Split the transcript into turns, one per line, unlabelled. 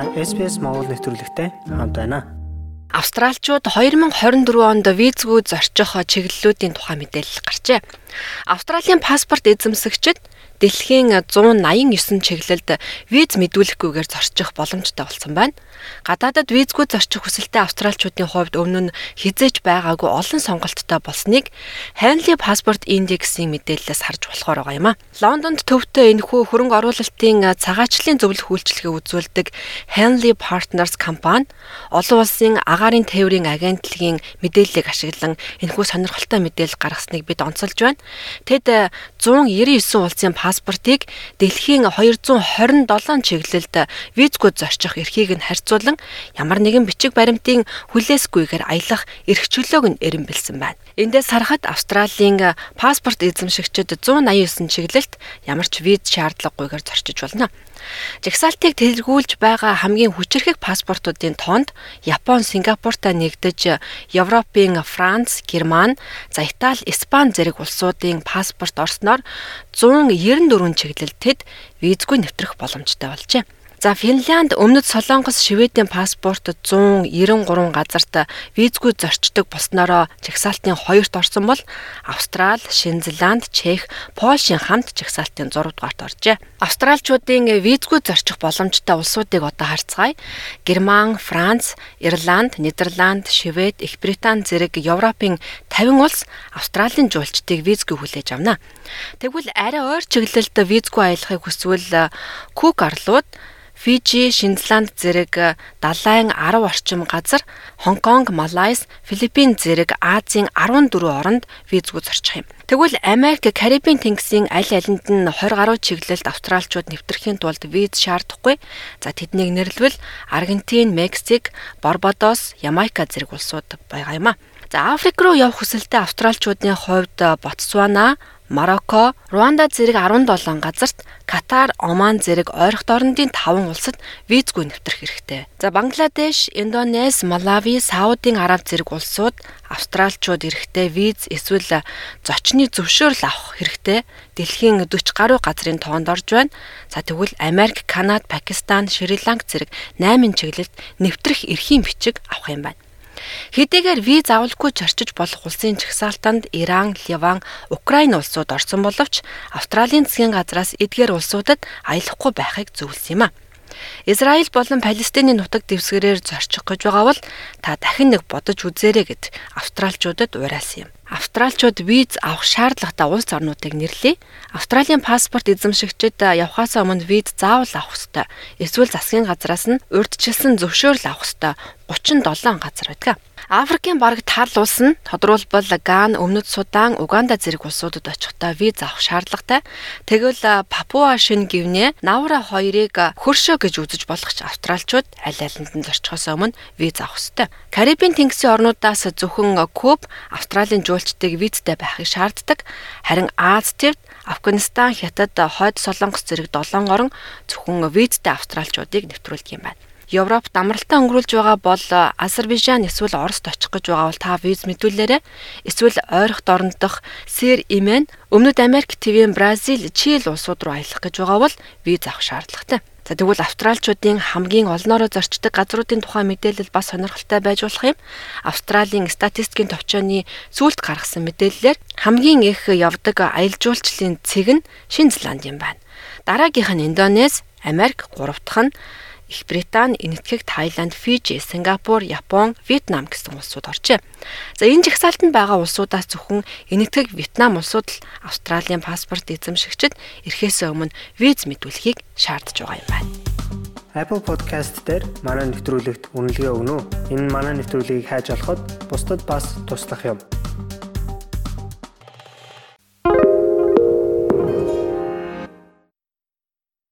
Та SPS Монгол нэвтрүүлэгтэй хамт байна.
Австралчууд 2024 онд визгүй зорчих чиглэлүүдийн тухай мэдээлэл гарчээ. Австралийн паспорт эзэмсэгчид дэлхийн 189 чиглэлд виз мэдүүлэхгүйгээр зорчих боломжтой болсон байна. Гадаадад визгүй зорчих хүсэлтэй австралчуудын хувьд өмнө нь хизээж байгаагүй олон сонголттой болсныг Henley Passport Index-ийн мэдээлэлээс харж болохоор байгаа юм а. Лондонд төвтэй энэхүү хөрөнгө оруулалтын цагаачлалын зөвлөх үйлчилгээ үзүүлдэг Henley Partners компани олон улсын агаарын тээврийн агентлагийн мэдээллийг ашиглан энэхүү сонирхолтой мэдээлэл гаргасныг бид онцолж байна. Тэд 199 улсын паспортыг дэлхийн 227 чиглэлд визгүй зорчих эрхийг нь харьцуулан ямар нэгэн бичиг баримтын хүлээсгүйгээр аялах эрх чөлөөг нь эренбэлсэн байна. Эндээс харахад Австралийн паспорт эзэмшигчид 189 чиглэлт ямар ч виз шаардлагагүйгээр зорчиж болно. Жагсаалтыг тэргүүлж байгаа хамгийн хүчирхэг паспортуудын тоонд Япон, Сингапуртай нэгдэж Европын Франц, Герман, за Итали, Испани зэрэг улсуудын паспорт орсноор 194 чиглэлтэд визгүй нэвтрэх боломжтой болжээ. За Финланд, Өмнөд Солонгос, Шведийн паспорт 193 газарт визгүй зорчдог болсноороо жагсаалтын 2-т орсон бол Австрал, Шинзланд, Чех, Польшийн хамт жагсаалтын 6 дугаарт оржээ. Австралчуудын визгүй зорчих боломжтой улсуудыг одоо харцгаая. Герман, Франц, Ирланд, Нидерланд, Швед, Их Британи зэрэг Европын 50 улс Австралийн жуулчдыг визгүй хүлээж авна. Тэгвэл арай ойр чиглэлд визгүй аялахыг хүсвэл Кук арлууд Фижи, Шинзланд зэрэг 70-ын 10 орчим газар, Хонконг, Малайз, Филиппин зэрэг Азийн 14 оронд визгүй зорчих юм. Тэгвэл Америк, Карибын тэнгисийн аль алинд нь 20 гаруй чиглэлд австралчууд нэвтрэхийн тулд виз шаардахгүй. За тэднийг нэрлэвэл Аргентин, Мексик, Барбадос, Ямайка зэрэг улсууд байгаа юм а. За Африк руу явах хүсэлтэй австралчуудын хувьд Ботсвана, Марокко, Руанда зэрэг 17 газарт, Катар, Оман зэрэг ойрхт орнуудын 5 улсад визгүй нэвтрэх хэрэгтэй. За Бангладеш, Индонез, Малави, Саудын Араб зэрэг улсууд австралчууд эрэхтэй виз эсвэл зочны зөвшөөрөл авах хэрэгтэй. Дэлхийн 40 гаруй газрын тоонд орж байна. За тэгвэл Америк, Канада, Пакистан, Шри-Ланк зэрэг 8 чиглэлд нэвтрэх эрхийн бичиг авах юм байна. Хэдийгээр виз авалгүй зорчиж болох улсын жагсаалтанд Иран, Ливан, Украин улсууд орсон боловч Австралийн засгийн газраас эдгээр улсуудад аялахгүй байхыг зөвлөсөн юм а. Израиль болон Палестины нутаг дэвсгэрээр зорчих гэж байгаа бол та дахин нэг бодож үзээрэй гэд австралчуудад уриалсан юм. Австралчууд виз авах шаардлагатай улс орнуудыг нэрлэе. Австралийн паспорт эзэмшигчид явхаас өмнө виз заавал авах ёстой. Эсвэл засгийн газраас нь урьдчилсан зөвшөөрөл авах ёстой. 37 газар байдаг. Африкийн бараг тал улс нь тодруулбал Ган, Өмнөд Судан, Уганда зэрэг улсуудад очихдоо виз авах шаардлагатай. Тэгвэл Папуа Шинэ Гивнэ, Навра хоёрыг хөршөө гэж үзэж болох ч австралчууд аль алинд нь зорчихоос өмнө виз авах ёстой. Карибын тэнгисийн орнуудаас зөвхөн Куб, Австралийн жуулчдыг визтэй байхыг шаарддаг. Харин Аз төвд Афганистан, Хятад, Хойд Солонгос зэрэг 7 орн зөвхөн визтэй австралчуудыг нэвтрүүлдэг юм байна. Европт амралтаа өнгөрүүлж байгаа бол Азербайджан эсвэл Оросд очих гэж байгаа бол та виз мэдүүлээрэй. Эсвэл ойрхот орнд дох Сэр Имен, Өмнөд Америк, Твэн, Бразил, Чили улсууд руу аялах гэж байгаа бол виз авах шаардлагатай. За тэгвэл австралчуудын хамгийн олноороо зорчдог газруудын тухай мэдээлэл бас сонирхолтой байж болох юм. Австралийн статистикийн товчооны сүүлд гаргасан мэдээллээр хамгийн их явдаг аялал жуулчлалын цэг нь Шинэ Зеланд юм байна. Дараагийнх нь Индонез, Америк, гурав дахь нь Их Британи, Энэтхэг, Тайланд, Фижи, Сингапур, Япон, Вьетнам гэсэн улсууд оржээ. За энэ жагсаалтанд байгаа улсуудаас зөвхөн Энэтхэг, Вьетнам улсууд л Австралийн паспорт эзэмшигчид эрхээсээ өмнө виз мэдүүлэхийг шаардж байгаа юм байна.
Apple Podcast дээр манай нэвтрүүлэгт үнэлгээ өгнө үү? Энэ манай нэвтрүүлгийг хайж олоход бусдад бас туслах юм.